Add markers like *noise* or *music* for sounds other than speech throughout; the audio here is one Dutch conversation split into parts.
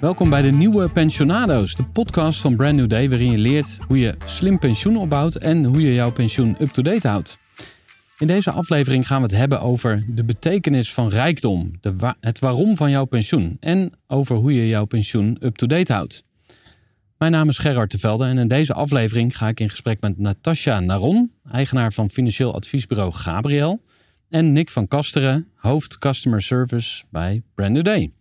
Welkom bij de nieuwe Pensionado's, de podcast van Brand New Day, waarin je leert hoe je slim pensioen opbouwt en hoe je jouw pensioen up-to-date houdt. In deze aflevering gaan we het hebben over de betekenis van rijkdom, de het waarom van jouw pensioen en over hoe je jouw pensioen up-to-date houdt. Mijn naam is Gerard Tevelde en in deze aflevering ga ik in gesprek met Natasja Naron, eigenaar van financieel adviesbureau Gabriel, en Nick van Kasteren, hoofd Customer Service bij Brand New Day.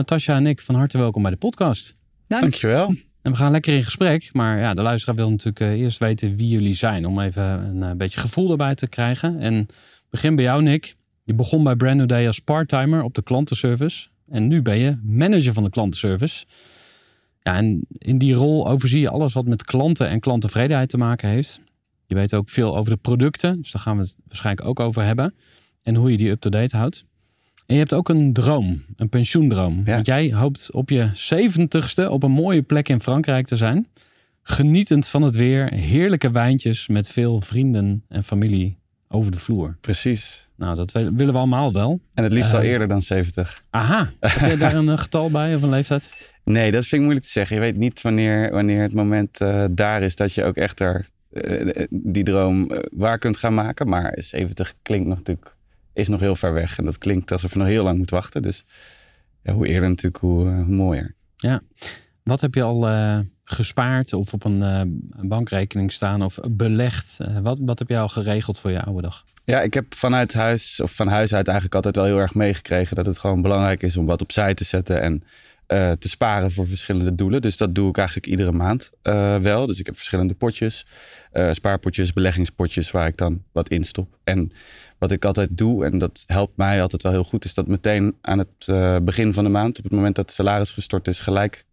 Natasja en ik, van harte welkom bij de podcast. Dank. Dankjewel. *laughs* En we gaan lekker in gesprek. Maar ja, de luisteraar wil natuurlijk eh, eerst weten wie jullie zijn. Om even een eh, beetje gevoel erbij te krijgen. En begin bij jou, Nick. Je begon bij Brand New Day als parttimer op de klantenservice. En nu ben je manager van de klantenservice. Ja, en in die rol overzie je alles wat met klanten en klanttevredenheid te maken heeft. Je weet ook veel over de producten. Dus daar gaan we het waarschijnlijk ook over hebben. En hoe je die up-to-date houdt. En je hebt ook een droom, een pensioendroom. Want jij hoopt op je zeventigste op een mooie plek in Frankrijk te zijn. Genietend van het weer, heerlijke wijntjes met veel vrienden en familie over de vloer. Precies. Nou, dat willen we allemaal wel. En het liefst al eh, eerder dan 70. Aha. Heb je daar een getal bij of een leeftijd? *laughs* Nee, dat vind ik moeilijk te zeggen. Je weet niet wanneer, wanneer het moment uh, daar is dat je ook echt er, uh, die droom waar kunt gaan maken. Maar 70 klinkt nog natuurlijk is nog heel ver weg. En dat klinkt alsof je nog heel lang moet wachten. Dus ja, hoe eerder natuurlijk, hoe, uh, mooier. Ja. Wat heb je al uh, gespaard of op een uh, bankrekening staan of belegd? wat, wat heb je al geregeld voor je oude dag? Ja, ik heb vanuit huis of van huis uit eigenlijk altijd wel heel erg meegekregen dat het gewoon belangrijk is om wat opzij te zetten en te sparen voor verschillende doelen. Dus dat doe ik eigenlijk iedere maand wel. Dus ik heb verschillende potjes, spaarpotjes, beleggingspotjes waar ik dan wat in stop. En wat ik altijd doe, en dat helpt mij altijd wel heel goed, is dat meteen aan het uh, begin van de maand, op het moment dat het salaris gestort is, gelijk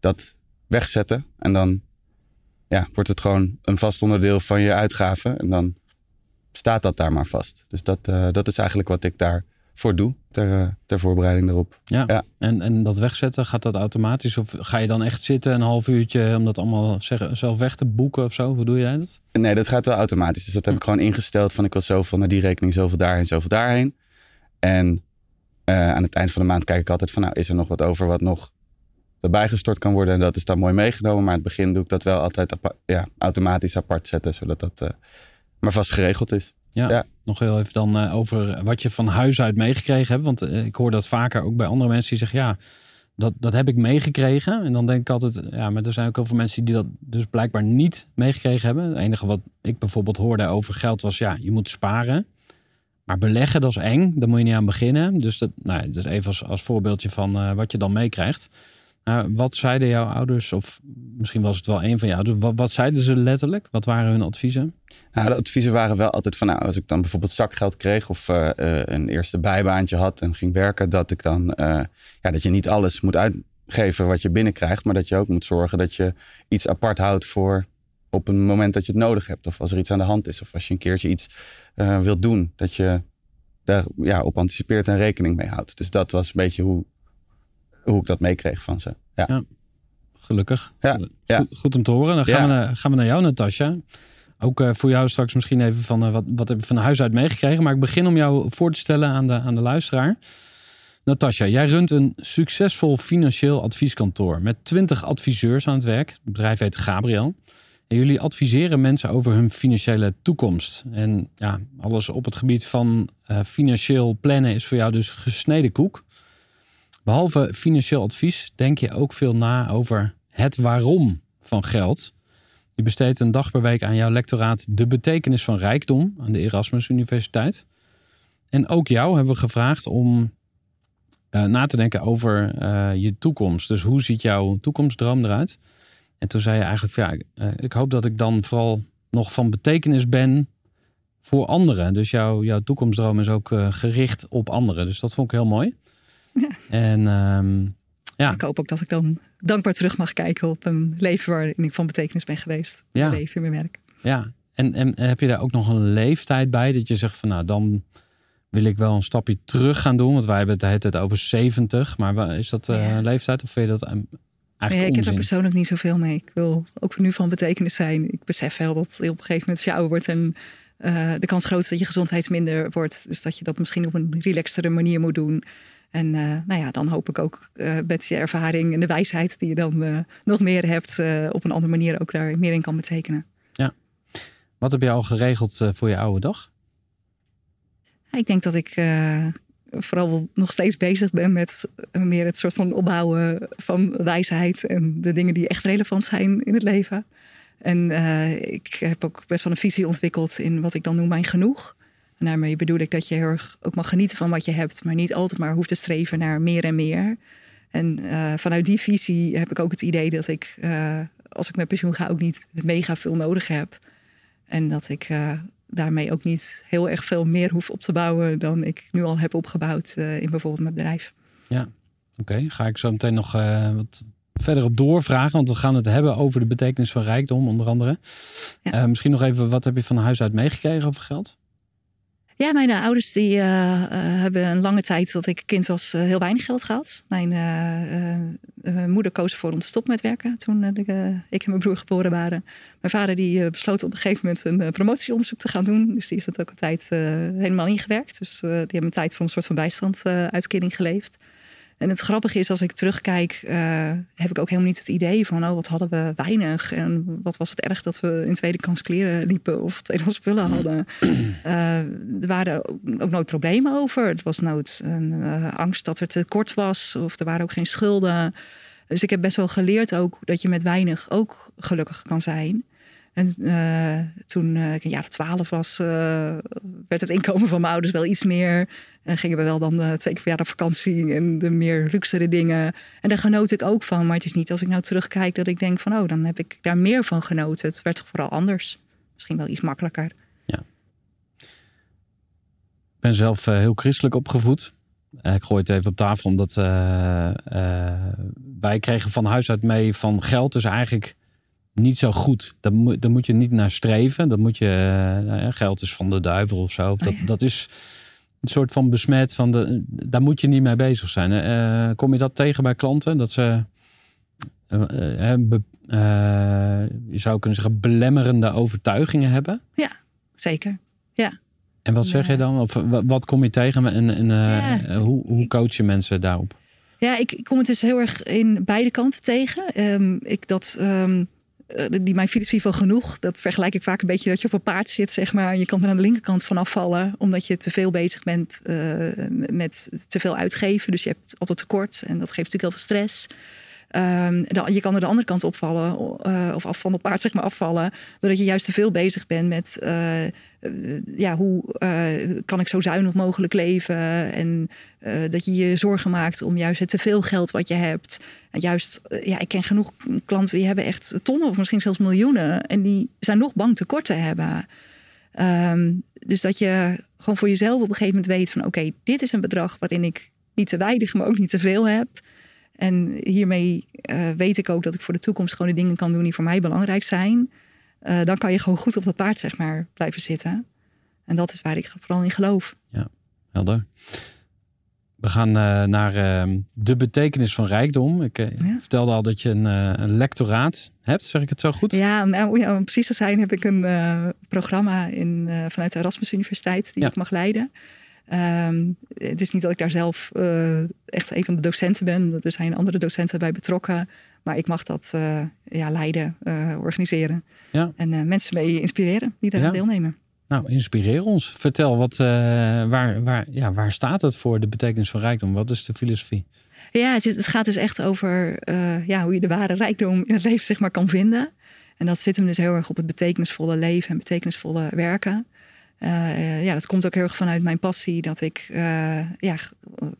dat wegzetten. En dan ja, wordt het gewoon een vast onderdeel van je uitgaven. En dan staat dat daar maar vast. Dus dat, uh, dat is eigenlijk wat ik daar voor doe ter, eh, ter voorbereiding daarop. Ja. ja. En, en dat wegzetten, gaat dat automatisch? Of ga je dan echt zitten een half uurtje om dat allemaal zeggen, zelf weg te boeken of zo? Hoe doe je dat? Nee, dat gaat wel automatisch. Dus dat heb ik gewoon ingesteld van ik wil zoveel naar die rekening, zoveel daarheen, zoveel daarheen. En uh, aan het eind van de maand kijk ik altijd van nou, is er nog wat over wat nog erbij gestort kan worden? En dat is dan mooi meegenomen. Maar aan het begin doe ik dat wel altijd ja, automatisch apart zetten, zodat dat uh, maar vast geregeld is. Ja, nog heel even dan uh, over wat je van huis uit meegekregen hebt. Want uh, ik hoor dat vaker ook bij andere mensen die zeggen, ja, dat, dat heb ik meegekregen. En dan denk ik altijd, ja, maar er zijn ook heel veel mensen die dat dus blijkbaar niet meegekregen hebben. Het enige wat ik bijvoorbeeld hoorde over geld was, ja, je moet sparen. Maar beleggen, dat is eng. Daar moet je niet aan beginnen. Dus dat, nou, dus even als, als voorbeeldje van uh, wat je dan meekrijgt. Nou, wat zeiden jouw ouders, of misschien was het wel een van jou, wat, zeiden ze letterlijk? Wat waren hun adviezen? Nou, de adviezen waren wel altijd van, nou, als ik dan bijvoorbeeld zakgeld kreeg of uh, uh, een eerste bijbaantje had en ging werken, dat ik dan, ja, dat je niet alles moet uitgeven wat je binnenkrijgt, maar dat je ook moet zorgen dat je iets apart houdt voor op een moment dat je het nodig hebt, of als er iets aan de hand is, of als je een keertje iets wilt doen, dat je daar ja, op anticipeert en rekening mee houdt. Dus dat was een beetje hoe, hoe ik dat meekreeg van ze. Ja. ja gelukkig. Ja, ja. Goed, om te horen. Dan gaan, we, naar, gaan we naar jou, Natasja. Ook uh, voor jou straks misschien even van uh, wat, wat heb je van huis uit meegekregen. Maar ik begin om jou voor te stellen aan de, aan de luisteraar. Natasja, jij runt een succesvol financieel advieskantoor met 20 adviseurs aan het werk. Het bedrijf heet Gabriel. En jullie adviseren mensen over hun financiële toekomst. En ja, alles op het gebied van uh, financieel plannen is voor jou dus gesneden koek. Behalve financieel advies denk je ook veel na over het waarom van geld. Je besteedt een dag per week aan jouw lectoraat De betekenis van rijkdom aan de Erasmus Universiteit. En ook jou hebben we gevraagd om uh, na te denken over uh, je toekomst. Dus hoe ziet jouw toekomstdroom eruit? En toen zei je eigenlijk ja, uh, ik hoop dat ik dan vooral nog van betekenis ben voor anderen. Dus jouw, jouw toekomstdroom is ook gericht op anderen. Dus dat vond ik heel mooi. Ja. En um, ja. Ik hoop ook dat ik dan dankbaar terug mag kijken op een leven waarin ik van betekenis ben geweest. Ja. Mijn leven in mijn werk. Ja, en, en heb je daar ook nog een leeftijd bij dat je zegt van nou dan wil ik wel een stapje terug gaan doen? Want wij hebben het de hele over 70, maar is dat uh, een leeftijd of vind je dat eigenlijk nee, ik heb er persoonlijk niet zoveel mee. Ik wil ook nu van betekenis zijn. Ik besef wel dat op een gegeven moment als je ouder wordt en uh, de kans groot is dat je gezondheid minder wordt. Dus dat je dat misschien op een relaxtere manier moet doen. En nou ja, dan hoop ik ook met je ervaring en de wijsheid die je dan nog meer hebt, op een andere manier ook daar meer in kan betekenen. Ja. Wat heb je al geregeld voor je oude dag? Ik denk dat ik vooral nog steeds bezig ben met meer het soort van opbouwen van wijsheid en de dingen die echt relevant zijn in het leven. En ik heb ook best wel een visie ontwikkeld in wat ik dan noem mijn genoeg. En daarmee bedoel ik dat je heel erg ook mag genieten van wat je hebt, maar niet altijd maar hoeft te streven naar meer en meer. En uh, vanuit die visie heb ik ook het idee dat ik, uh, als ik met pensioen ga, ook niet mega veel nodig heb. En dat ik daarmee ook niet heel erg veel meer hoef op te bouwen dan ik nu al heb opgebouwd in bijvoorbeeld mijn bedrijf. Ja, oké. Ga ik zo meteen nog wat verder op doorvragen. Want we gaan het hebben over de betekenis van rijkdom, onder andere. Misschien nog even, wat heb je van huis uit meegekregen over geld? Ja, mijn uh, ouders die, uh, hebben een lange tijd dat ik kind was heel weinig geld gehad. Mijn moeder koos ervoor om te stoppen met werken toen ik en mijn broer geboren waren. Mijn vader die besloot op een gegeven moment een promotieonderzoek te gaan doen. Dus die is het ook een tijd helemaal ingewerkt. Dus die hebben een tijd voor een soort van bijstandsuitkering geleefd. En het grappige is, als ik terugkijk, uh, heb ik ook helemaal niet het idee van, oh, wat hadden we weinig. En wat was het erg dat we in tweede kans kleren liepen of tweede spullen hadden. Uh, *clears throat* er waren ook nooit problemen over. Het was nooit een uh, angst dat er tekort was of er waren ook geen schulden. Dus ik heb best wel geleerd ook dat je met weinig ook gelukkig kan zijn. En toen ik in jaren twaalf was, werd het inkomen van mijn ouders wel iets meer. En gingen we wel dan uh, twee keer per jaar op vakantie en de meer luxere dingen. En daar genoot ik ook van. Maar het is niet als ik nou terugkijk dat ik denk van... oh, dan heb ik daar meer van genoten. Het werd vooral anders. Misschien wel iets makkelijker. Ja. Ik ben zelf heel christelijk opgevoed. Ik gooi het even op tafel omdat wij kregen van huis uit mee van geld is eigenlijk niet zo goed. Daar moet, daar moet je niet naar streven. Dat moet je, uh, geld is van de duivel of zo. Oh, dat, dat is een soort van besmet van de, daar moet je niet mee bezig zijn. Uh, kom je dat tegen bij klanten? Dat ze, uh, be, je zou kunnen zeggen, belemmerende overtuigingen hebben? Ja, zeker. Ja. En wat zeg je dan? Of wat kom je tegen en, en ja. hoe, hoe coach je mensen daarop? Ja, ik, ik, kom het dus heel erg in beide kanten tegen. Um, ik dat. Um, eh, die mijn filosofie van genoeg, dat vergelijk ik vaak een beetje dat je op een paard zit, zeg maar. Je kan er aan de linkerkant van afvallen, omdat je te veel bezig bent uh, met te veel uitgeven. Dus je hebt altijd tekort en dat geeft natuurlijk heel veel stress. Um, je kan er de andere kant opvallen, uh, of af van het paard zeg maar afvallen, doordat je juist te veel bezig bent met uh, ja, hoe kan ik zo zuinig mogelijk leven en dat je je zorgen maakt om juist het te veel geld wat je hebt. Juist, ja, ik ken genoeg klanten die hebben echt tonnen of misschien zelfs miljoenen en die zijn nog bang tekort te hebben. Um, dus dat je gewoon voor jezelf op een gegeven moment weet van oké, dit is een bedrag waarin ik niet te weinig, maar ook niet te veel heb. En hiermee uh, weet ik ook dat ik voor de toekomst gewoon de dingen kan doen die voor mij belangrijk zijn. Uh, dan kan je gewoon goed op dat paard, zeg maar, blijven zitten. En dat is waar ik vooral in geloof. Ja, helder. We gaan uh, naar ehm, de betekenis van rijkdom. Ik ja. vertelde al dat je een, een, lectoraat hebt, zeg ik het zo goed? Ja, nou, ja om precies te zijn heb ik een programma in, vanuit de Erasmus Universiteit die ja. ik mag leiden. Um, het is niet dat ik daar zelf uh, echt een van de docenten ben. Er zijn andere docenten bij betrokken. Maar ik mag dat uh, ja, leiden, uh, organiseren. Ja. En mensen mee inspireren die daaraan ja. deelnemen. Nou, inspireer ons. Vertel, wat, waar, waar, ja, waar staat het voor, de betekenis van rijkdom? Wat is de filosofie? Ja, het, het gaat dus echt over ja, hoe je de ware rijkdom in het leven zeg maar, kan vinden. En dat zit hem dus heel erg op het betekenisvolle leven en betekenisvolle werken. Uh, ja, dat komt ook heel erg vanuit mijn passie. Dat ik uh, ja,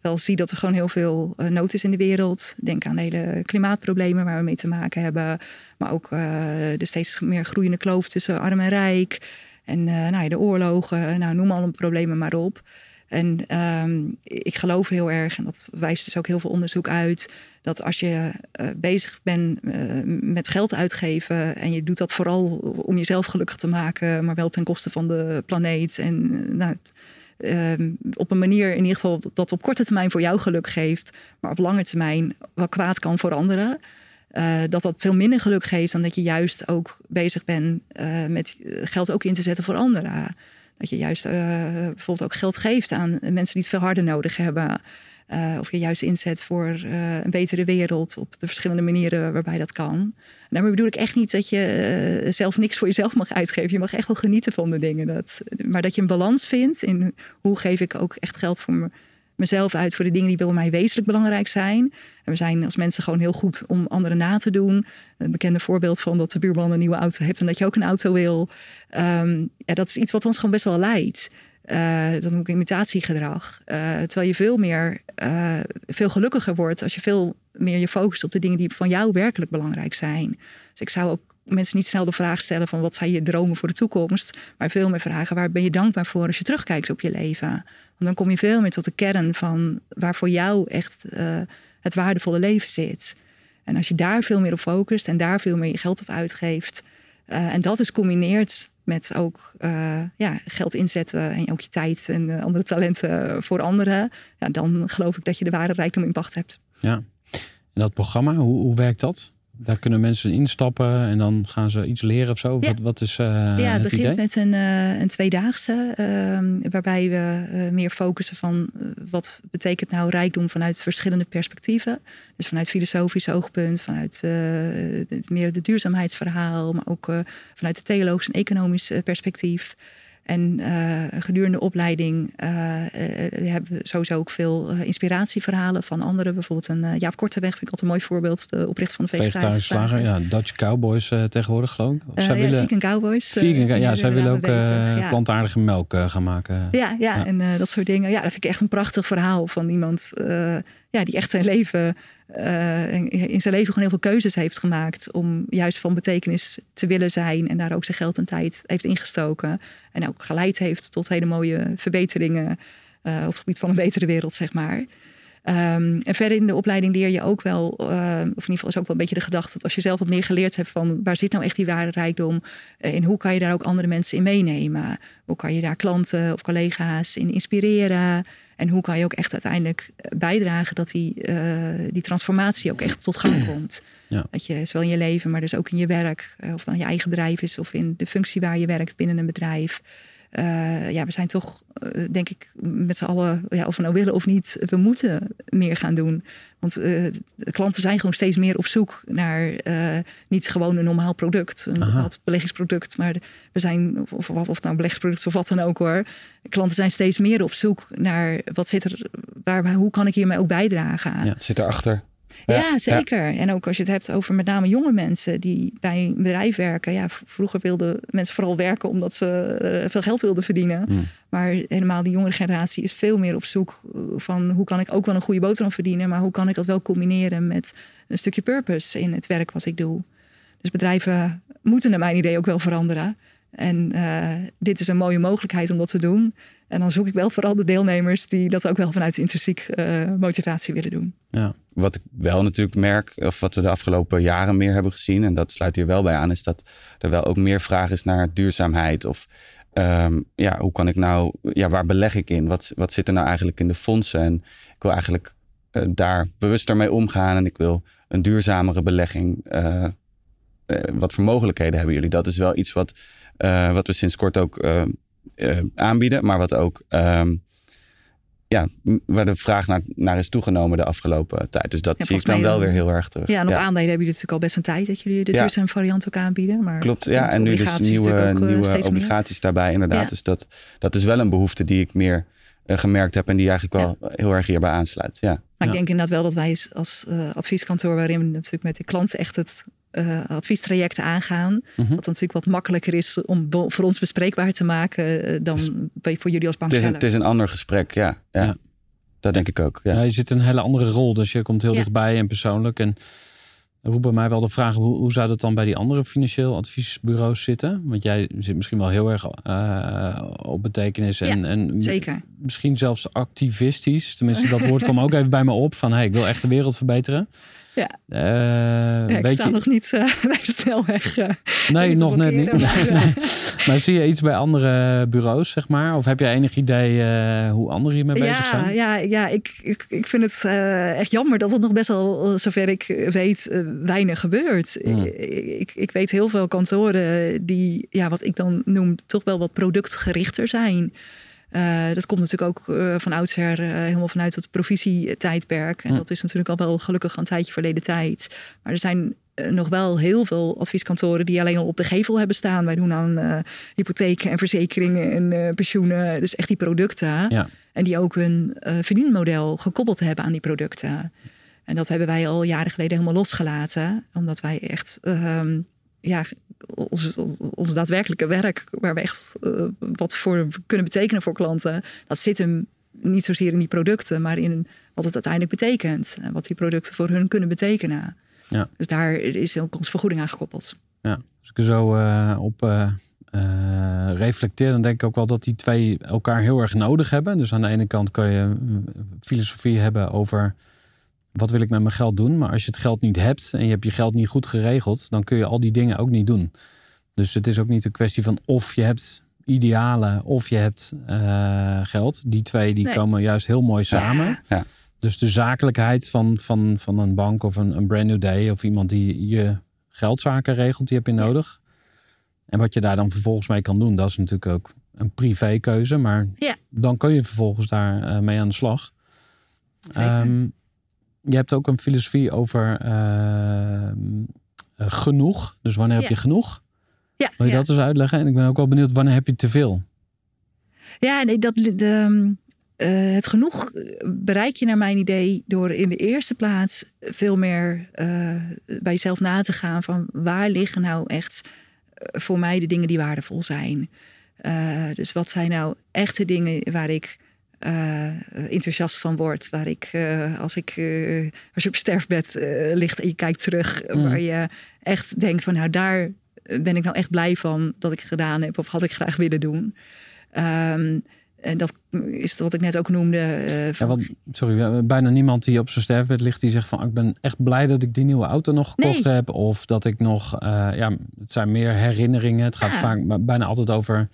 wel zie dat er gewoon heel veel nood is in de wereld. Denk aan de hele klimaatproblemen waar we mee te maken hebben. Maar ook de steeds meer groeiende kloof tussen arm en rijk. En nou, ja, de oorlogen, nou, noem alle problemen maar op. En um, ik geloof heel erg, en dat wijst dus ook heel veel onderzoek uit, dat als je uh, bezig bent uh, met geld uitgeven en je doet dat vooral om jezelf gelukkig te maken, maar wel ten koste van de planeet en uh, nou, um, op een manier in ieder geval dat op korte termijn voor jou geluk geeft, maar op lange termijn wat kwaad kan voor anderen. dat dat veel minder geluk geeft dan dat je juist ook bezig bent met geld ook in te zetten voor anderen. Dat je juist uh, bijvoorbeeld ook geld geeft aan mensen die het veel harder nodig hebben. Uh, of je juist inzet voor uh, een betere wereld op de verschillende manieren waarbij dat kan. Daarmee bedoel ik echt niet dat je zelf niks voor jezelf mag uitgeven. Je mag echt wel genieten van de dingen. Dat, maar dat je een balans vindt in hoe geef ik ook echt geld voor me, mezelf uit voor de dingen die bij mij wezenlijk belangrijk zijn. En we zijn als mensen gewoon heel goed om anderen na te doen. Een bekende voorbeeld van dat de buurman een nieuwe auto heeft en dat je ook een auto wil. Um, ja, dat is iets wat ons gewoon best wel leidt. Uh, dan noem ik imitatiegedrag. Uh, terwijl je veel meer, uh, veel gelukkiger wordt als je veel meer je focust op de dingen die van jou werkelijk belangrijk zijn. Dus ik zou ook mensen niet snel de vraag stellen van wat zijn je dromen voor de toekomst, maar veel meer vragen waar ben je dankbaar voor als je terugkijkt op je leven. Want dan kom je veel meer tot de kern van waar voor jou echt het waardevolle leven zit. En als je daar veel meer op focust en daar veel meer je geld op uitgeeft en dat is combineert met ook uh, ja, geld inzetten en ook je tijd en andere talenten voor anderen. Ja, dan geloof ik dat je de ware rijkdom in pacht hebt. Ja, en dat programma, hoe, hoe werkt dat? Daar kunnen mensen instappen en dan gaan ze iets leren of zo? Ja. Wat, wat is uh, Ja, het, het begint idee? met een, uh, een tweedaagse. Uh, waarbij we uh, meer focussen van wat betekent nou rijkdom vanuit verschillende perspectieven. Dus vanuit filosofisch oogpunt, vanuit meer het duurzaamheidsverhaal. Maar ook vanuit het theologisch en economisch perspectief. En uh, gedurende de opleiding uh, uh, hebben we sowieso ook veel inspiratieverhalen van anderen. Bijvoorbeeld een Jaap Korteweg vind ik altijd een mooi voorbeeld. De oprichter van de vegetarische slager. Ja, Dutch Cowboys tegenwoordig geloof ik. Of zij willen, vegan Cowboys. Vegan, ja, zij willen ook ja. plantaardige melk gaan maken. Ja, ja, ja. en dat soort dingen. Ja, dat vind ik echt een prachtig verhaal van iemand ja, die echt zijn leven uh, in zijn leven gewoon heel veel keuzes heeft gemaakt om juist van betekenis te willen zijn en daar ook zijn geld en tijd heeft ingestoken en ook geleid heeft tot hele mooie verbeteringen uh, op het gebied van een betere wereld, zeg maar. Um, en verder in de opleiding leer je ook wel, uh, of in ieder geval is ook wel een beetje de gedachte dat als je zelf wat meer geleerd hebt van waar zit nou echt die ware rijkdom en hoe kan je daar ook andere mensen in meenemen? Hoe kan je daar klanten of collega's in inspireren? En hoe kan je ook echt uiteindelijk bijdragen dat die, uh, die transformatie ook echt tot gang komt? *clears throat* Ja. Dat je zowel in je leven, maar dus ook in je werk, of dan je eigen bedrijf is of in de functie waar je werkt binnen een bedrijf. Uh, ja, we zijn toch, uh, denk ik, met z'n allen, ja, of we nou willen of niet, we moeten meer gaan doen. Want uh, klanten zijn gewoon steeds meer op zoek naar niet gewoon een normaal product, een bepaald beleggingsproduct, maar we zijn, of, of wat, of nou beleggingsproduct of wat dan ook hoor. Klanten zijn steeds meer op zoek naar wat zit er, waar, hoe kan ik hiermee ook bijdragen? Ja, het zit erachter. Ja, zeker. En ook als je het hebt over met name jonge mensen die bij een bedrijf werken. Ja, vroeger wilden mensen vooral werken omdat ze uh, veel geld wilden verdienen. Mm. Maar helemaal die jongere generatie is veel meer op zoek van hoe kan ik ook wel een goede boterham verdienen. Maar hoe kan ik dat wel combineren met een stukje purpose in het werk wat ik doe. Dus bedrijven moeten naar mijn idee ook wel veranderen. En uh, dit is een mooie mogelijkheid om dat te doen. En dan zoek ik wel vooral de deelnemers die dat ook wel vanuit intrinsiek uh, motivatie willen doen. Ja. Wat ik wel natuurlijk merk, of wat we de afgelopen jaren meer hebben gezien, en dat sluit hier wel bij aan, is dat er wel ook meer vraag is naar duurzaamheid. Of um, ja, hoe kan ik nou, ja, waar beleg ik in? Wat, wat zit er nou eigenlijk in de fondsen? En ik wil eigenlijk uh, daar bewuster mee omgaan en ik wil een duurzamere belegging. Uh, wat voor mogelijkheden hebben jullie? Dat is wel iets wat, wat we sinds kort ook uh, aanbieden, maar wat ook um, ja, waar de vraag naar, naar is toegenomen de afgelopen tijd. Dus dat ja, zie ik dan wel weer heel erg terug. Ja, en op ja. aandelen hebben jullie natuurlijk al best een tijd dat jullie de Ja. duurzame variant ook aanbieden. Maar Klopt, ja. En nu dus nieuwe, eh, nieuwe meer. obligaties daarbij inderdaad. Ja. Dus dat, dat is wel een behoefte die ik meer eh, gemerkt heb en die eigenlijk wel heel erg hierbij aansluit. Ja. Maar Ja. ik denk inderdaad wel dat wij als uh, advieskantoor, waarin we natuurlijk met de klanten echt het uh, adviestraject aangaan, Mhm. wat natuurlijk wat makkelijker is om voor ons bespreekbaar te maken uh, dan bij, voor jullie als bank Het, is een, zelf. het is een ander gesprek, ja. ja. Ja. Dat denk ik ook. Ja. Ja, je zit in een hele andere rol, dus je komt heel Ja. dichtbij en persoonlijk. En roept bij mij wel de vraag, hoe, hoe zou dat dan bij die andere financieel adviesbureaus zitten? Want jij zit misschien wel heel erg eh, op betekenis en, en Zeker. misschien zelfs activistisch. Tenminste, dat *laughs* woord kwam ook even bij me op van, hey, ik wil echt de wereld verbeteren. Ja. Eh, Ja, ik sta je, nog niet uh, *laughs* bij de snelweg. Uh, nee, nog net niet. maar, uh, *laughs* maar zie je iets bij andere bureaus, zeg maar? Of heb jij enig idee eh, hoe anderen hiermee bezig ja, zijn? ja, ja ik, ik, ik vind het uh, echt jammer dat het nog best wel, uh, zover ik weet, uh, weinig gebeurt. Hmm. Ik, ik weet heel veel kantoren die, ja, wat ik dan noem, toch wel wat productgerichter zijn. Dat komt natuurlijk ook van oudsher helemaal vanuit het provisietijdperk. En dat is natuurlijk al wel gelukkig een tijdje verleden tijd. Maar er zijn nog wel heel veel advieskantoren die alleen al op de gevel hebben staan. Wij doen aan hypotheken en verzekeringen en pensioenen. Dus echt die producten. Ja. En die ook hun verdienmodel gekoppeld hebben aan die producten. En dat hebben wij al jaren geleden helemaal losgelaten. Omdat wij echt ehm, ja, ons, ons daadwerkelijke werk, waar we echt uh, wat voor kunnen betekenen voor klanten, dat zit hem niet zozeer in die producten, maar in wat het uiteindelijk betekent. En wat die producten voor hun kunnen betekenen. Ja. Dus daar is ook onze vergoeding aan gekoppeld. Ja, als ik er zo uh, op uh, reflecteer, dan denk ik ook wel dat die twee elkaar heel erg nodig hebben. Dus aan de ene kant kan je filosofie hebben over wat wil ik met mijn geld doen? Maar als je het geld niet hebt en je hebt je geld niet goed geregeld, dan kun je al die dingen ook niet doen. Dus het is ook niet een kwestie van of je hebt idealen of je hebt uh, geld. Die twee die komen juist heel mooi samen. Ja. Dus de zakelijkheid van, van, van een bank of een, een brand new day of iemand die je geldzaken regelt, die heb je nodig. En wat je daar dan vervolgens mee kan doen, dat is natuurlijk ook een privékeuze. Maar dan kun je vervolgens daar uh, mee aan de slag. Um, je hebt ook een filosofie over uh, genoeg. Dus wanneer heb je genoeg? Ja, Wil je dat eens uitleggen? En ik ben ook wel benieuwd, wanneer heb je te veel? Ja, nee, dat, de, uh, het genoeg bereik je naar mijn idee door in de eerste plaats veel meer uh, bij jezelf na te gaan van waar liggen nou echt voor mij de dingen die waardevol zijn. dus wat zijn nou echte dingen waar ik uh, enthousiast van wordt. Waar ik, uh, als, ik uh, als je op sterfbed ligt en je kijkt terug, mm. waar je echt denkt van nou daar ben ik nou echt blij van dat ik gedaan heb of had ik graag willen doen. Um, en dat is wat ik net ook noemde. Van... Ja, want, sorry, bijna niemand die op zijn sterfbed ligt die zegt van ik ben echt blij dat ik die nieuwe auto nog gekocht heb. Of dat ik nog, ja, het zijn meer herinneringen. Het gaat vaak bijna altijd over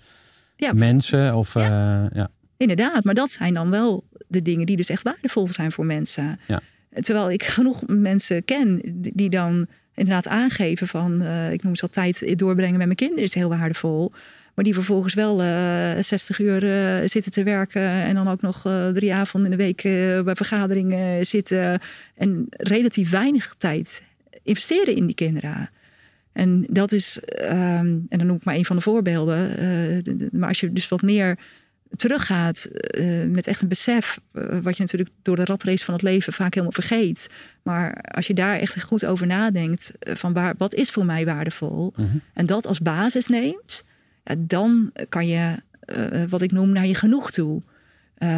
ja. mensen. Of, ja. ja. Inderdaad, maar dat zijn dan wel de dingen die dus echt waardevol zijn voor mensen. Ja. Terwijl ik *laughs* genoeg mensen ken die dan inderdaad aangeven van, uh, ik noem ze altijd, doorbrengen met mijn kinderen is heel waardevol. Maar die vervolgens wel uh, eh, 60 uur uh, zitten te werken en dan ook nog drie avonden in de week bij vergaderingen zitten. En relatief weinig tijd investeren in die kinderen. En dat is, um, en dan noem ik maar een van de voorbeelden. maar als je dus wat meer teruggaat uh, met echt een besef, uh, wat je natuurlijk door de ratrace van het leven vaak helemaal vergeet. Maar als je daar echt goed over nadenkt, uh, van waar, wat is voor mij waardevol, mhm. en dat als basis neemt, ja, dan kan je, wat ik noem, naar je genoeg toe.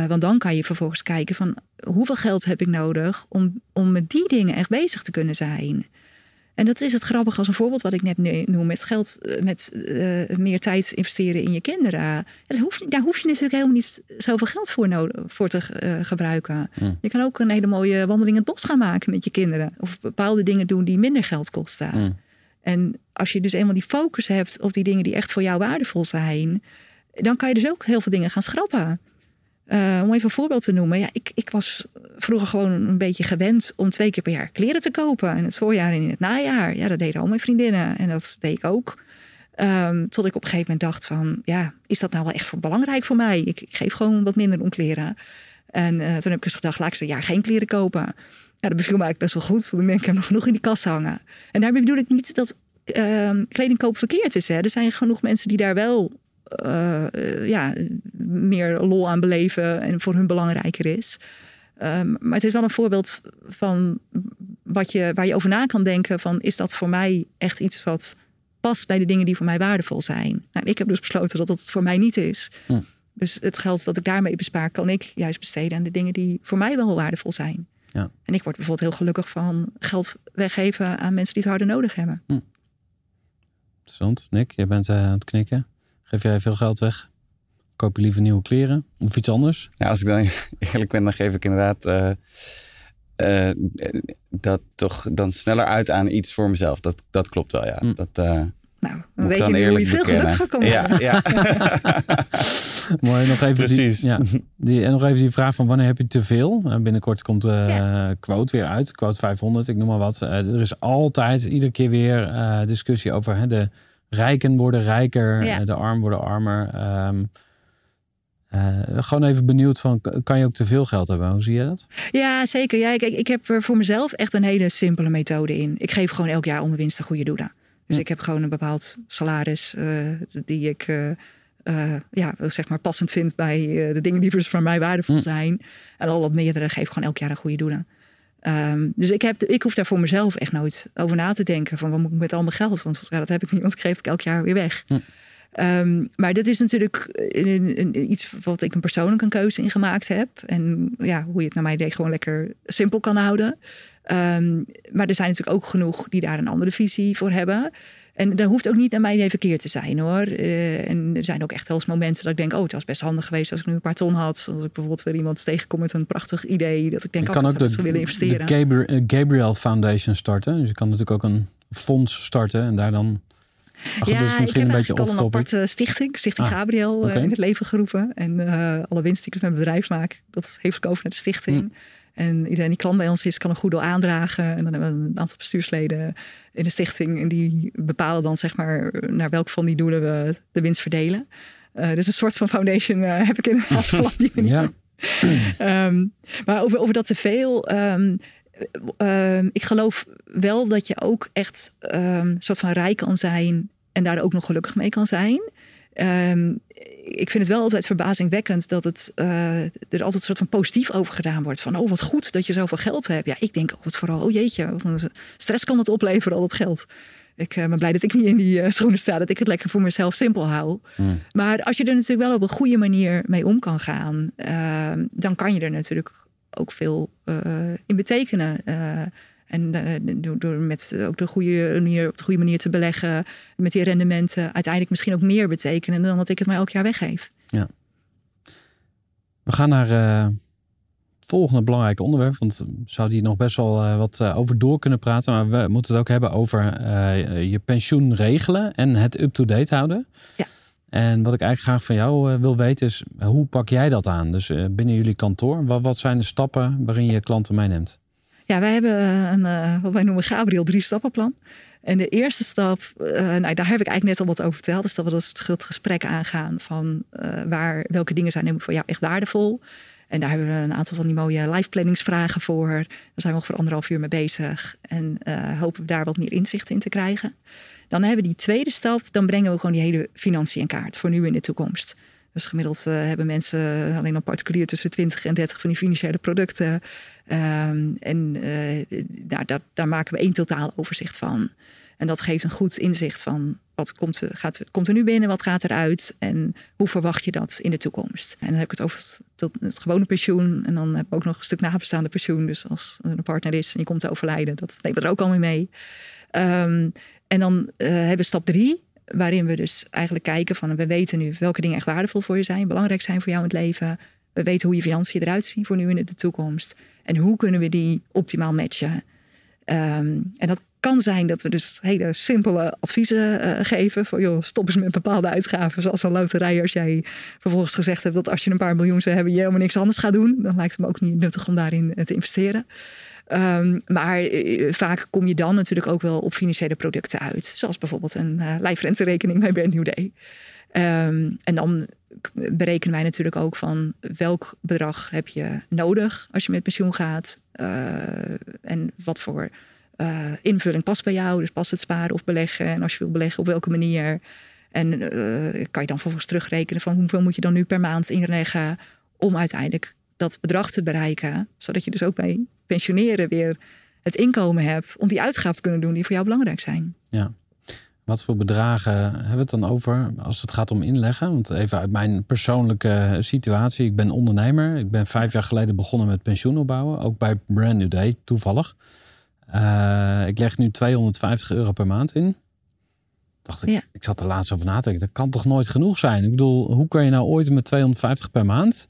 want dan kan je vervolgens kijken van hoeveel geld heb ik nodig om, om met die dingen echt bezig te kunnen zijn. En dat is het grappige als een voorbeeld wat ik net noem. Met geld, eh, met uh, meer tijd investeren in je kinderen. Dat daar hoef je natuurlijk helemaal niet zoveel geld voor, nodig, voor te uh, gebruiken. Je kan ook een hele mooie wandeling in het bos gaan maken met je kinderen. Of bepaalde dingen doen die minder geld kosten. En als je dus eenmaal die focus hebt op die dingen die echt voor jou waardevol zijn. Dan kan je dus ook heel veel dingen gaan schrappen. Uh, om even een voorbeeld te noemen. Ja, ik, ik was vroeger gewoon een beetje gewend om twee keer per jaar kleren te kopen. In het voorjaar en in het najaar. Ja, dat deden al mijn vriendinnen. En dat deed ik ook. Um, tot ik op een gegeven moment dacht van... ja, is dat nou wel echt belangrijk voor mij? Ik, ik geef gewoon wat minder om kleren. En uh, toen heb ik eens gedacht, laat ik een jaar geen kleren kopen. Ja, dat beviel me eigenlijk best wel goed. Want ik nog genoeg in die kast hangen. En daarmee bedoel ik niet dat uh, kleding kopen verkeerd is. Hè. Er zijn genoeg mensen die daar wel uh, ja, meer lol aan beleven en voor hun belangrijker is. Um, maar het is wel een voorbeeld van wat je, waar je over na kan denken: van is dat voor mij echt iets wat past bij de dingen die voor mij waardevol zijn? Nou, ik heb dus besloten dat dat het voor mij niet is. Hm. Dus het geld dat ik daarmee bespaar, kan ik juist besteden aan de dingen die voor mij wel waardevol zijn. Ja. En ik word bijvoorbeeld heel gelukkig van geld weggeven aan mensen die het harder nodig hebben. Hm. Interessant. Nick, jij bent uh, aan het knikken. Geef jij veel geld weg? Koop je liever nieuwe kleren of iets anders? Ja, als ik dan *laughs* eerlijk ben, dan geef ik inderdaad uh, uh, dat toch dan sneller uit aan iets voor mezelf. Dat, dat klopt wel, ja. Mm. Dat, uh, nou, dan weet je hoe je veel geluk kan Ja, ja. *laughs* *laughs* Mooi, nog even Precies. Die, ja, die, en nog even die vraag van wanneer heb je te veel? binnenkort komt de ja. quote weer uit, quote 500, ik noem maar wat. er is altijd, iedere keer weer discussie over hè, de rijken worden rijker, de armen worden armer. Um, gewoon even benieuwd van, kan je ook te veel geld hebben? Hoe zie je dat? Ja, zeker. Ja, ik, ik heb er voor mezelf echt een hele simpele methode in. Ik geef gewoon elk jaar om mijn winst een goede doelen. Dus ik heb gewoon een bepaald salaris die ik uh, ja, zeg maar passend vind bij de dingen die voor mij waardevol mm. zijn. En al wat meerdere geef gewoon elk jaar een goede doelen. Um, dus ik, heb, ik hoef daar voor mezelf echt nooit over na te denken van wat moet ik met al mijn geld? Want ja, dat heb ik niet, want ik geef ik elk jaar weer weg. Mm. Um, maar dit is natuurlijk een, een, iets wat ik een persoonlijke keuze in gemaakt heb. En ja, hoe je het naar mij deed, gewoon lekker simpel kan houden. Um, maar er zijn natuurlijk ook genoeg die daar een andere visie voor hebben. En dat hoeft ook niet aan mij even verkeerd te zijn hoor. Uh, en er zijn ook echt wel eens momenten dat ik denk: oh, het was best handig geweest als ik nu een paar ton had. Als ik bijvoorbeeld weer iemand tegenkom met een prachtig idee. Dat ik denk: oh, ik zou willen investeren. De eh, Gabriel Foundation starten. Dus je kan natuurlijk ook een fonds starten en daar dan. Ach, ja, dus misschien ik heb een beetje al een aparte stichting, Stichting ah, Gabriel, uh, in het leven geroepen. En uh, alle winst die ik met mijn bedrijf maak, dat heeft ik over naar de stichting. Hm. En iedereen die klant bij ons is, kan een goed doel aandragen. En dan hebben we een aantal bestuursleden in de stichting. En die bepalen dan zeg maar naar welk van die doelen we de winst verdelen. Uh, dus een soort van foundation uh, heb ik inderdaad *laughs* van die manier. Ja. um, maar over, over dat te veel. Um, um, ik geloof wel dat je ook echt een soort van rijk kan zijn. En daar ook nog gelukkig mee kan zijn. Um, ik vind het wel altijd verbazingwekkend dat het, uh, er altijd een soort van positief over gedaan wordt. Van, oh wat goed dat je zoveel geld hebt. Ja, ik denk altijd vooral, oh jeetje, wat een stress kan het opleveren, al dat geld. Ik uh, ben blij dat ik niet in die uh, schoenen sta, dat ik het lekker voor mezelf simpel hou. Hmm. Maar als je er natuurlijk wel op een goede manier mee om kan gaan, ehm, dan kan je er natuurlijk ook veel in betekenen. En uh, door, door, met ook de goede manier, op de goede manier te beleggen, met die rendementen, uiteindelijk misschien ook meer betekenen dan dat ik het mij elk jaar weggeef. Ja. We gaan naar uh, het volgende belangrijke onderwerp, want we zouden hier nog best wel uh, wat over door kunnen praten, maar we moeten het ook hebben over je pensioen regelen en het up-to-date houden. Ja. En wat ik eigenlijk graag van jou wil weten is, hoe pak jij dat aan? Dus binnen jullie kantoor, wat, zijn de stappen waarin je klanten meeneemt? Ja, wij hebben een, uh, wat wij noemen Gabriel drie stappenplan. En de eerste stap, uh, daar heb ik eigenlijk net al wat over verteld. Dus dat we dus het gesprek aangaan van waar, welke dingen zijn voor jou echt waardevol. En daar hebben we een aantal van die mooie life planningsvragen voor. Daar zijn we ongeveer anderhalf uur mee bezig. En hopen we daar wat meer inzicht in te krijgen. Dan hebben we die tweede stap. Dan brengen we gewoon die hele financiën in kaart voor nu in de toekomst. Dus gemiddeld uh, hebben mensen alleen al particulier tussen 20 en 30 van die financiële producten. Um, en uh, daar, daar, daar, maken we één totaal overzicht van. En dat geeft een goed inzicht van wat komt, gaat, komt er nu binnen, wat gaat eruit en hoe verwacht je dat in de toekomst. En dan heb ik het over het, gewone pensioen en dan heb ik ook nog een stuk nabestaande pensioen. Dus als er een partner is en je komt te overlijden, dat nemen we er ook al mee. Um, en dan uh, hebben we stap drie waarin we dus eigenlijk kijken van we weten nu welke dingen echt waardevol voor je zijn, belangrijk zijn voor jou in het leven. We weten hoe je financiën eruit zien voor nu in de toekomst. En hoe kunnen we die optimaal matchen. Um, en dat kan zijn dat we dus hele simpele adviezen uh, geven. Van joh, stop eens met bepaalde uitgaven. Zoals een loterij. Als jij vervolgens gezegd hebt dat als je een paar miljoen zou hebben, je helemaal niks anders gaat doen. Dan lijkt het me ook niet nuttig om daarin te investeren. Um, maar uh, vaak kom je dan natuurlijk ook wel op financiële producten uit. Zoals bijvoorbeeld een uh, lijfrenterekening bij Brand New. Um, en dan berekenen wij natuurlijk ook van welk bedrag heb je nodig als je met pensioen gaat. Uh, en wat voor invulling past bij jou. Dus past het sparen of beleggen. En als je wil beleggen, op welke manier. En kan je dan vervolgens terugrekenen van hoeveel moet je dan nu per maand inleggen om uiteindelijk dat bedrag te bereiken. Zodat je dus ook bij pensioneren weer het inkomen hebt om die uitgaven te kunnen doen die voor jou belangrijk zijn. Ja. Wat voor bedragen hebben we het dan over als het gaat om inleggen? Want even uit mijn persoonlijke situatie. Ik ben ondernemer. Ik ben vijf jaar geleden begonnen met pensioen opbouwen. Ook bij Brand New Day, toevallig. Uh, ik leg nu 250 euro per maand in. Dacht ik, ja. ik zat er laatst over na te denken. Dat kan toch nooit genoeg zijn? Ik bedoel, hoe kan je nou ooit met 250 per maand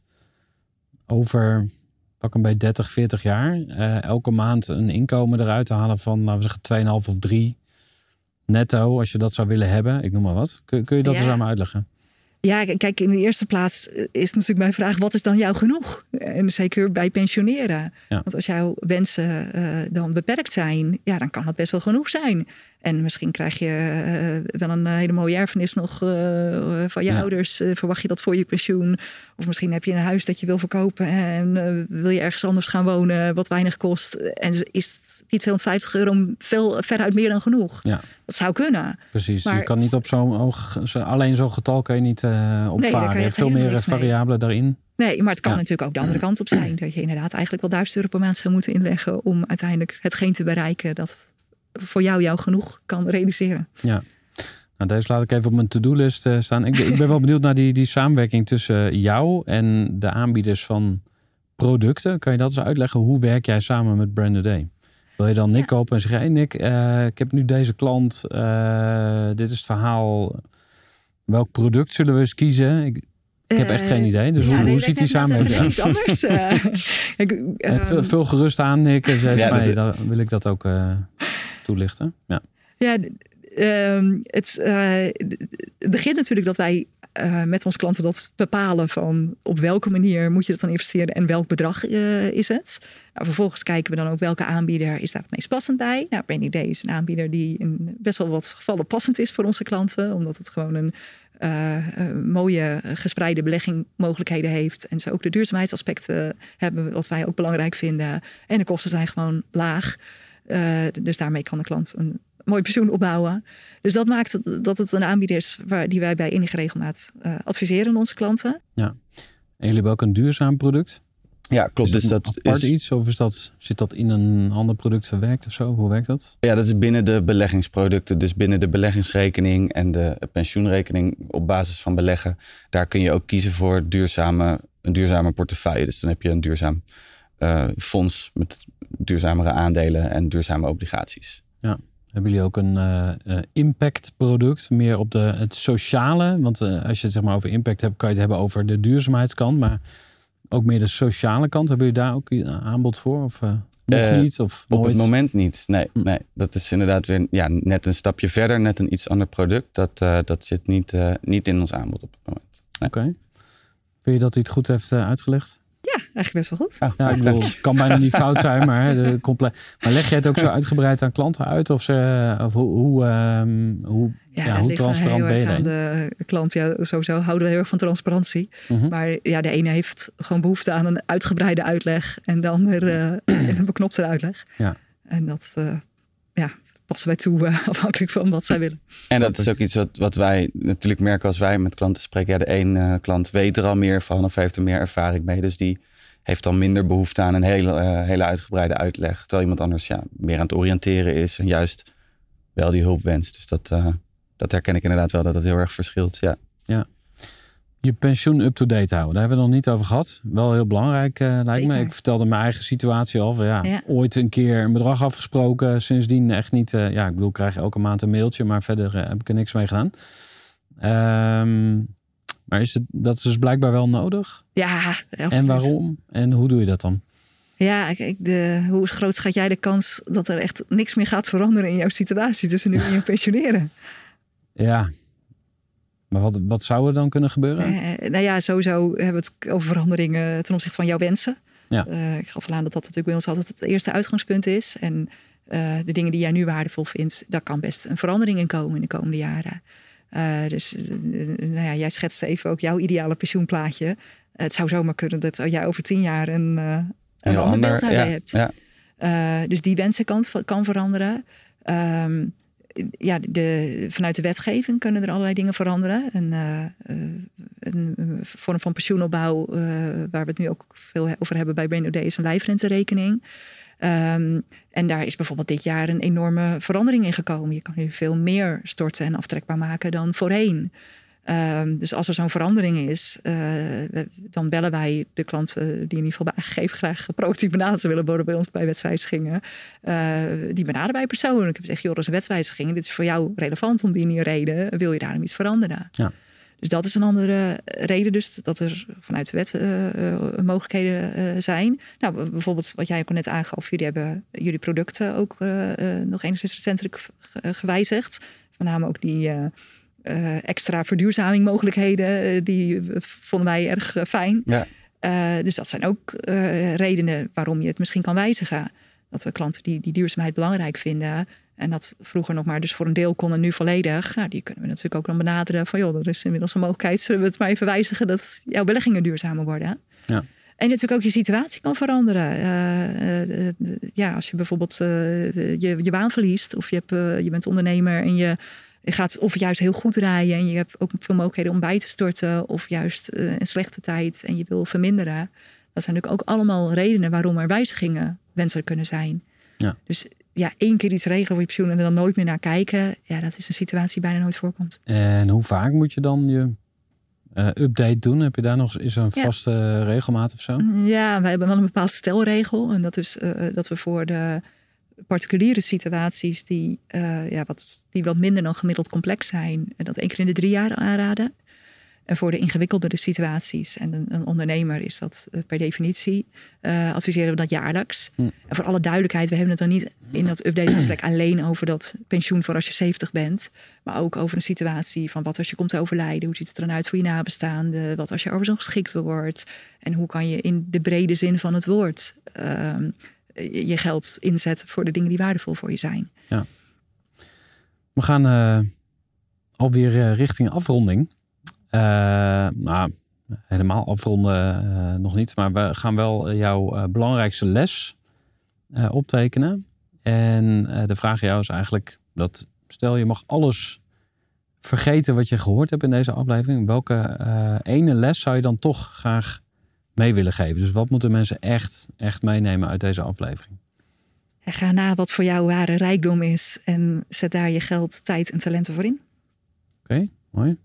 over pak hem bij 30, 40 jaar, uh, elke maand een inkomen eruit te halen van, laten we zeggen, 2,5 of 3 netto, als je dat zou willen hebben. Ik noem maar wat. Kun, kun je dat ja. eens aan me uitleggen? Ja, kijk, in de eerste plaats is natuurlijk mijn vraag: wat is dan jou genoeg? En zeker bij pensioneren. Want als jouw wensen uh, dan beperkt zijn, ja, dan kan dat best wel genoeg zijn. En misschien krijg je uh, wel een hele mooie erfenis nog uh, van je ouders. verwacht je dat voor je pensioen? Of misschien heb je een huis dat je wil verkopen en wil je ergens anders gaan wonen wat weinig kost. En is die 250 euro veel veruit meer dan genoeg? Ja. Dat zou kunnen. Precies, maar je kan niet op zo'n alleen zo'n getal kan je niet opvaren. Nee, je, hebt veel meer variabelen daarin. Nee, maar het kan natuurlijk ook de andere kant op zijn. *clears throat* Dat je inderdaad eigenlijk wel 1000 euro per maand zou moeten inleggen om uiteindelijk hetgeen te bereiken dat voor jou jou genoeg kan realiseren. Ja. Nou, deze laat ik even op mijn to-do-list uh, staan. Ik, ik, ben wel *laughs* benieuwd naar die, die samenwerking tussen jou en de aanbieders van producten. Kan je dat eens uitleggen? Hoe werk jij samen met Branded Day? Wil je dan Nick ja. en zeggen: Hey Nick, uh, ik heb nu deze klant. Uh, dit is het verhaal. Welk product zullen we eens kiezen? Ik, ik heb echt geen idee. Dus hoe, hoe ziet die samenwerking uit? anders. *laughs* ik, um, vul, gerust aan, Nick. En zeg, ja, dan wil ik dat ook toelichten. Ja, ja het, uh, het begint natuurlijk dat wij uh, met onze klanten dat bepalen van op welke manier moet je dat dan investeren en welk bedrag uh, is het. Nou, vervolgens kijken we dan ook welke aanbieder is daar het meest passend bij. Nou, Day is een aanbieder die in best wel wat gevallen passend is voor onze klanten, omdat het gewoon een mooie gespreide beleggingmogelijkheden heeft. En ze ook de duurzaamheidsaspecten hebben, wat wij ook belangrijk vinden. En de kosten zijn gewoon laag. Dus daarmee kan de klant een mooi pensioen opbouwen. Dus dat maakt dat het een aanbieder is waar, die wij bij enige regelmaat uh, adviseren aan onze klanten. Ja. En jullie hebben ook een duurzaam product? Ja, klopt. Is dus dat apart is iets of is dat, zit dat in een ander product verwerkt of zo? Hoe werkt dat? Ja, dat is binnen de beleggingsproducten. Dus binnen de beleggingsrekening en de pensioenrekening op basis van beleggen. Daar kun je ook kiezen voor duurzame, een duurzame portefeuille. Dus dan heb je een duurzaam uh, fonds met duurzamere aandelen en duurzame obligaties. Ja. Hebben jullie ook een uh, impact product, meer op de, het sociale? Want uh, als je het zeg maar over impact hebt, kan je het hebben over de duurzaamheidskant, maar ook meer de sociale kant. Hebben jullie daar ook een aanbod voor? Of nog niet? Of op het moment niet. Nee, hm. nee, dat is inderdaad weer ja, net een stapje verder, net een iets ander product. Dat, dat zit niet, niet in ons aanbod op het moment. Oké. Vind je dat hij het goed heeft uitgelegd? Eigenlijk best wel goed. Ja, ik bedoel, kan bijna niet fout zijn, maar, de compleet. maar leg je het ook zo uitgebreid aan klanten uit? Of, ze, of hoe, hoe, um, hoe, ja, ja hoe transparant ben je aan de klant. Ja, sowieso houden we heel erg van transparantie. Uh-huh. Maar ja, de ene heeft gewoon behoefte aan een uitgebreide uitleg en de ander uh, *clears throat* een beknopte uitleg. Ja. En dat, uh, ja, passen wij toe uh, *laughs* afhankelijk van wat zij willen. En dat is ook iets wat, wat wij natuurlijk merken als wij met klanten spreken. Ja, de een uh, klant weet er al meer van of heeft er meer ervaring mee. Dus die heeft dan minder behoefte aan een hele, uh, hele uitgebreide uitleg. Terwijl iemand anders ja, meer aan het oriënteren is en juist wel die hulp wenst. Dus dat, dat herken ik inderdaad wel, dat het heel erg verschilt. Ja. ja je pensioen up-to-date houden. Daar hebben we het nog niet over gehad. Wel heel belangrijk uh, lijkt me. Ik vertelde mijn eigen situatie al. Van, ja, Ooit een keer een bedrag afgesproken. Sindsdien echt niet. Uh, ja, ik bedoel, ik krijg elke maand een mailtje. Maar verder uh, heb ik er niks mee gedaan. Um, maar is het, dat is dus blijkbaar wel nodig? Ja, absoluut. En waarom? En hoe doe je dat dan? Ja, kijk, de, hoe groot schat jij de kans dat er echt niks meer gaat veranderen in jouw situatie tussen nu en je *laughs* pensioneren? Ja, maar wat, wat zou er dan kunnen gebeuren? Uh, nou ja, sowieso hebben we het over veranderingen ten opzichte van jouw wensen. Ja. Uh, ik gaf al aan dat dat natuurlijk bij ons altijd het eerste uitgangspunt is. En uh, de dingen die jij nu waardevol vindt, daar kan best een verandering in komen in de komende jaren. Dus nou ja, jij schetste even ook jouw ideale pensioenplaatje. het zou zomaar kunnen dat jij over tien jaar een, een ander beeld daarbij hebt. Dus die wensen kan, kan veranderen. Um, ja, de, vanuit de wetgeving kunnen er allerlei dingen veranderen. Een, uh, een vorm van pensioenopbouw, uh, waar we het nu ook veel over hebben bij BNOD, is een lijfrenterekening. Um, en daar is bijvoorbeeld dit jaar een enorme verandering in gekomen. Je kan nu veel meer storten en aftrekbaar maken dan voorheen. Um, dus als er zo'n verandering is, uh, dan bellen wij de klanten die in ieder geval bij aangegeven graag proactief benaderd willen worden bij ons bij wetswijzigingen. Uh, die benaderen wij persoonlijk. Ik heb gezegd, joh, dat is een wetswijziging. Dit is voor jou relevant om die en die reden. Wil je daarom iets veranderen? Ja. Dus dat is een andere reden, dus dat er vanuit de wet mogelijkheden zijn. Nou, bijvoorbeeld wat jij ook net aangaf, jullie hebben jullie producten ook nog enigszins recentelijk gewijzigd. Met name ook die uh, extra verduurzaming mogelijkheden. Eh, die vonden wij erg eh, fijn. Ja. dus dat zijn ook redenen waarom je het misschien kan wijzigen. Dat we klanten die die duurzaamheid belangrijk vinden, En dat vroeger nog maar dus voor een deel kon en nu volledig. Nou, die kunnen we natuurlijk ook dan benaderen van joh, er is inmiddels een mogelijkheid. Zullen we het maar even wijzigen dat jouw beleggingen duurzamer worden? Ja. En natuurlijk ook je situatie kan veranderen. Uh, ja, als je bijvoorbeeld je, je baan verliest of je, hebt, je bent ondernemer en je gaat of juist heel goed rijden en je hebt ook veel mogelijkheden om bij te storten of juist een slechte tijd en je wil verminderen. Dat zijn natuurlijk ook allemaal redenen waarom er wijzigingen wenselijk kunnen zijn. Ja. Dus ja, één keer iets regelen voor je pensioen en er dan nooit meer naar kijken. Ja, dat is een situatie die bijna nooit voorkomt. En hoe vaak moet je dan je uh, update doen? Heb je daar nog is er een vaste regelmaat of zo? Ja, wij hebben wel een bepaald stelregel. En dat is uh, dat we voor de particuliere situaties die, uh, ja, wat, die wat minder dan gemiddeld complex zijn, en dat één keer in de drie jaar aanraden. En voor de ingewikkeldere situaties en een, een ondernemer is dat uh, per definitie, uh, adviseren we dat jaarlijks. Hm. En voor alle duidelijkheid, we hebben het dan niet in dat update-gesprek alleen over dat pensioen voor als je 70 bent, maar ook over een situatie van wat als je komt te overlijden, hoe ziet het er dan uit voor je nabestaanden, wat als je overigens geschikt wordt en hoe kan je in de brede zin van het woord uh, je geld inzetten voor de dingen die waardevol voor je zijn. Ja. We gaan uh, alweer richting afronding. Nou, helemaal afronden nog niet. Maar we gaan wel jouw belangrijkste les optekenen. En de vraag aan jou is eigenlijk dat stel je mag alles vergeten wat je gehoord hebt in deze aflevering. Welke ene les zou je dan toch graag mee willen geven? Dus wat moeten mensen echt, echt meenemen uit deze aflevering? En ga na wat voor jou ware rijkdom is en zet daar je geld, tijd en talenten voor in. Oké, okay, mooi.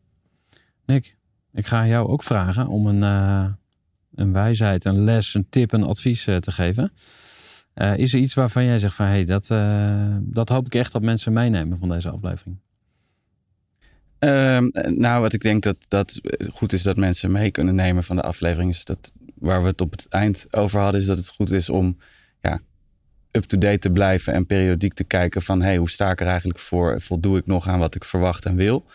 Nick, ik ga jou ook vragen om een, uh, een wijsheid, een les, een tip, een advies uh, te geven. Uh, is er iets waarvan jij zegt van hé, hey, dat, dat hoop ik echt dat mensen meenemen van deze aflevering? Um, nou, wat ik denk dat, dat goed is dat mensen mee kunnen nemen van de aflevering, is dat waar we het op het eind over hadden, is dat het goed is om ja, up-to-date te blijven en periodiek te kijken van hey, hoe sta ik er eigenlijk voor? Voldoe ik nog aan wat ik verwacht en wil?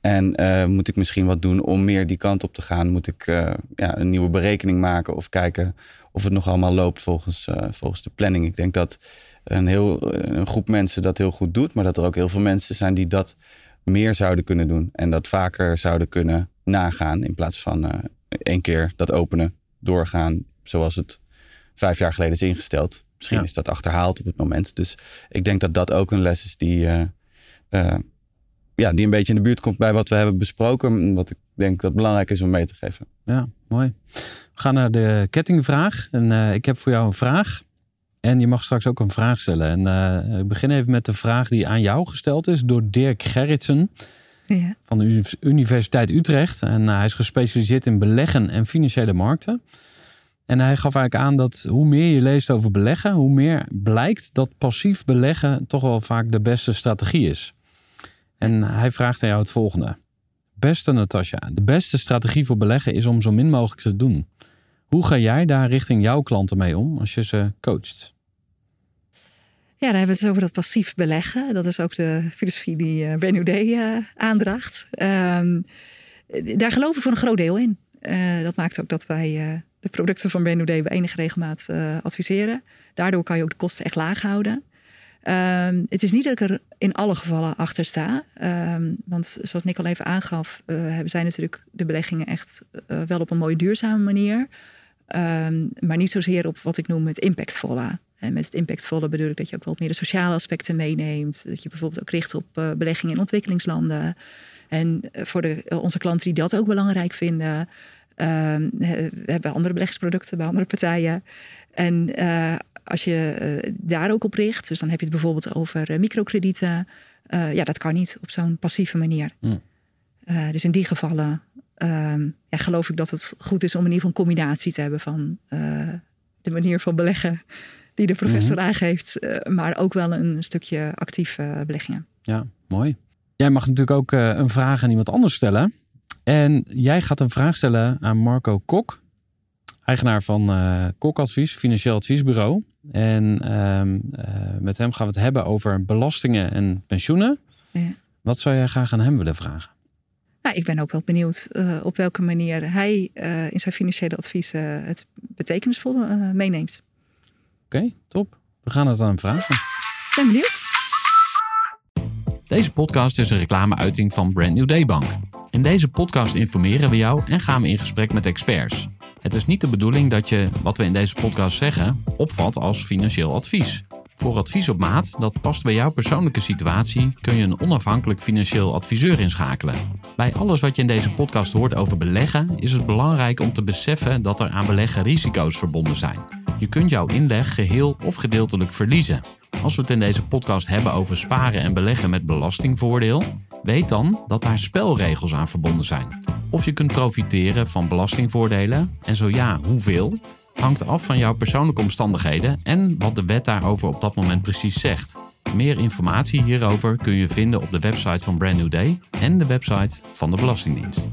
En uh, moet ik misschien wat doen om meer die kant op te gaan? Moet ik uh, ja, een nieuwe berekening maken of kijken of het nog allemaal loopt volgens, uh, volgens de planning? Ik denk dat een, heel, een groep mensen dat heel goed doet, maar dat er ook heel veel mensen zijn die dat meer zouden kunnen doen en dat vaker zouden kunnen nagaan in plaats van één keer dat openen, doorgaan zoals het vijf jaar geleden is ingesteld. Misschien Ja. is dat achterhaald op het moment. Dus ik denk dat dat ook een les is die, eh, eh, ja, die een beetje in de buurt komt bij wat we hebben besproken. Wat ik denk dat belangrijk is om mee te geven. Ja, mooi. We gaan naar de kettingvraag. En eh, ik heb voor jou een vraag. En je mag straks ook een vraag stellen. En ik begin even met de vraag die aan jou gesteld is door Dirk Gerritsen Van de Uni- Universiteit Utrecht. En eh, hij is gespecialiseerd in beleggen en financiële markten. En hij gaf eigenlijk aan dat hoe meer je leest over beleggen, hoe meer blijkt dat passief beleggen toch wel vaak de beste strategie is. En hij vraagt aan jou het volgende. Beste Natasja, de beste strategie voor beleggen is om zo min mogelijk te doen. Hoe ga jij daar richting jouw klanten mee om als je ze coacht? Ja, dan hebben we het dus over dat passief beleggen. Dat is ook de filosofie die uh, Ben Uday eh, aandraagt. Ehm, daar geloven we voor een groot deel in. Eh, dat maakt ook dat wij eh, de producten van Ben Uday bij enige regelmaat eh, adviseren. Daardoor kan je ook de kosten echt laag houden. Ehm, het is niet dat ik er in alle gevallen achter sta. Ehm, want zoals Nick al even aangaf, eh, hebben zij natuurlijk de beleggingen echt eh, wel op een mooie duurzame manier. Maar niet zozeer op wat ik noem het impactvolle. En met het impactvolle bedoel ik dat je ook wat meer de sociale aspecten meeneemt. Dat je bijvoorbeeld ook richt op eh, beleggingen in ontwikkelingslanden. En eh, voor de, onze klanten die dat ook belangrijk vinden, ehm, we hebben andere beleggingsproducten bij andere partijen. En eh, als je eh, daar ook op richt, dus dan heb je het bijvoorbeeld over eh, microkredieten. Eh, ja, dat kan niet op zo'n passieve manier. Hmm. Eh, dus in die gevallen ehm, ja, geloof ik dat het goed is om in ieder geval een combinatie te hebben van eh, de manier van beleggen die de professor aangeeft, eh, maar ook wel een stukje actieve beleggingen. Ja, mooi. Jij mag natuurlijk ook eh, een vraag aan iemand anders stellen. En jij gaat een vraag stellen aan Marco Kok, eigenaar van eh Kok Advies, financieel adviesbureau. En ehm, eh, met hem gaan we het hebben over belastingen en pensioenen. Ja. Wat zou jij graag aan hem willen vragen? Nou, ik ben ook wel benieuwd eh, op welke manier hij eh, in zijn financiële adviezen het betekenisvolle eh, meeneemt. Oké, top. We gaan het aan hem vragen. Ben benieuwd. Deze podcast is een reclameuiting van Brand New Day Bank. In deze podcast informeren we jou en gaan we in gesprek met experts. Het is niet de bedoeling dat je wat we in deze podcast zeggen opvat als financieel advies. Voor advies op maat dat past bij jouw persoonlijke situatie kun je een onafhankelijk financieel adviseur inschakelen. Bij alles wat je in deze podcast hoort over beleggen is het belangrijk om te beseffen dat er aan beleggen risico's verbonden zijn. Je kunt jouw inleg geheel of gedeeltelijk verliezen. Als we het in deze podcast hebben over sparen en beleggen met belastingvoordeel, weet dan dat daar spelregels aan verbonden zijn. Of je kunt profiteren van belastingvoordelen en zo ja, hoeveel, hangt af van jouw persoonlijke omstandigheden en wat de wet daarover op dat moment precies zegt. Meer informatie hierover kun je vinden op de website van Brand New Day en de website van de Belastingdienst.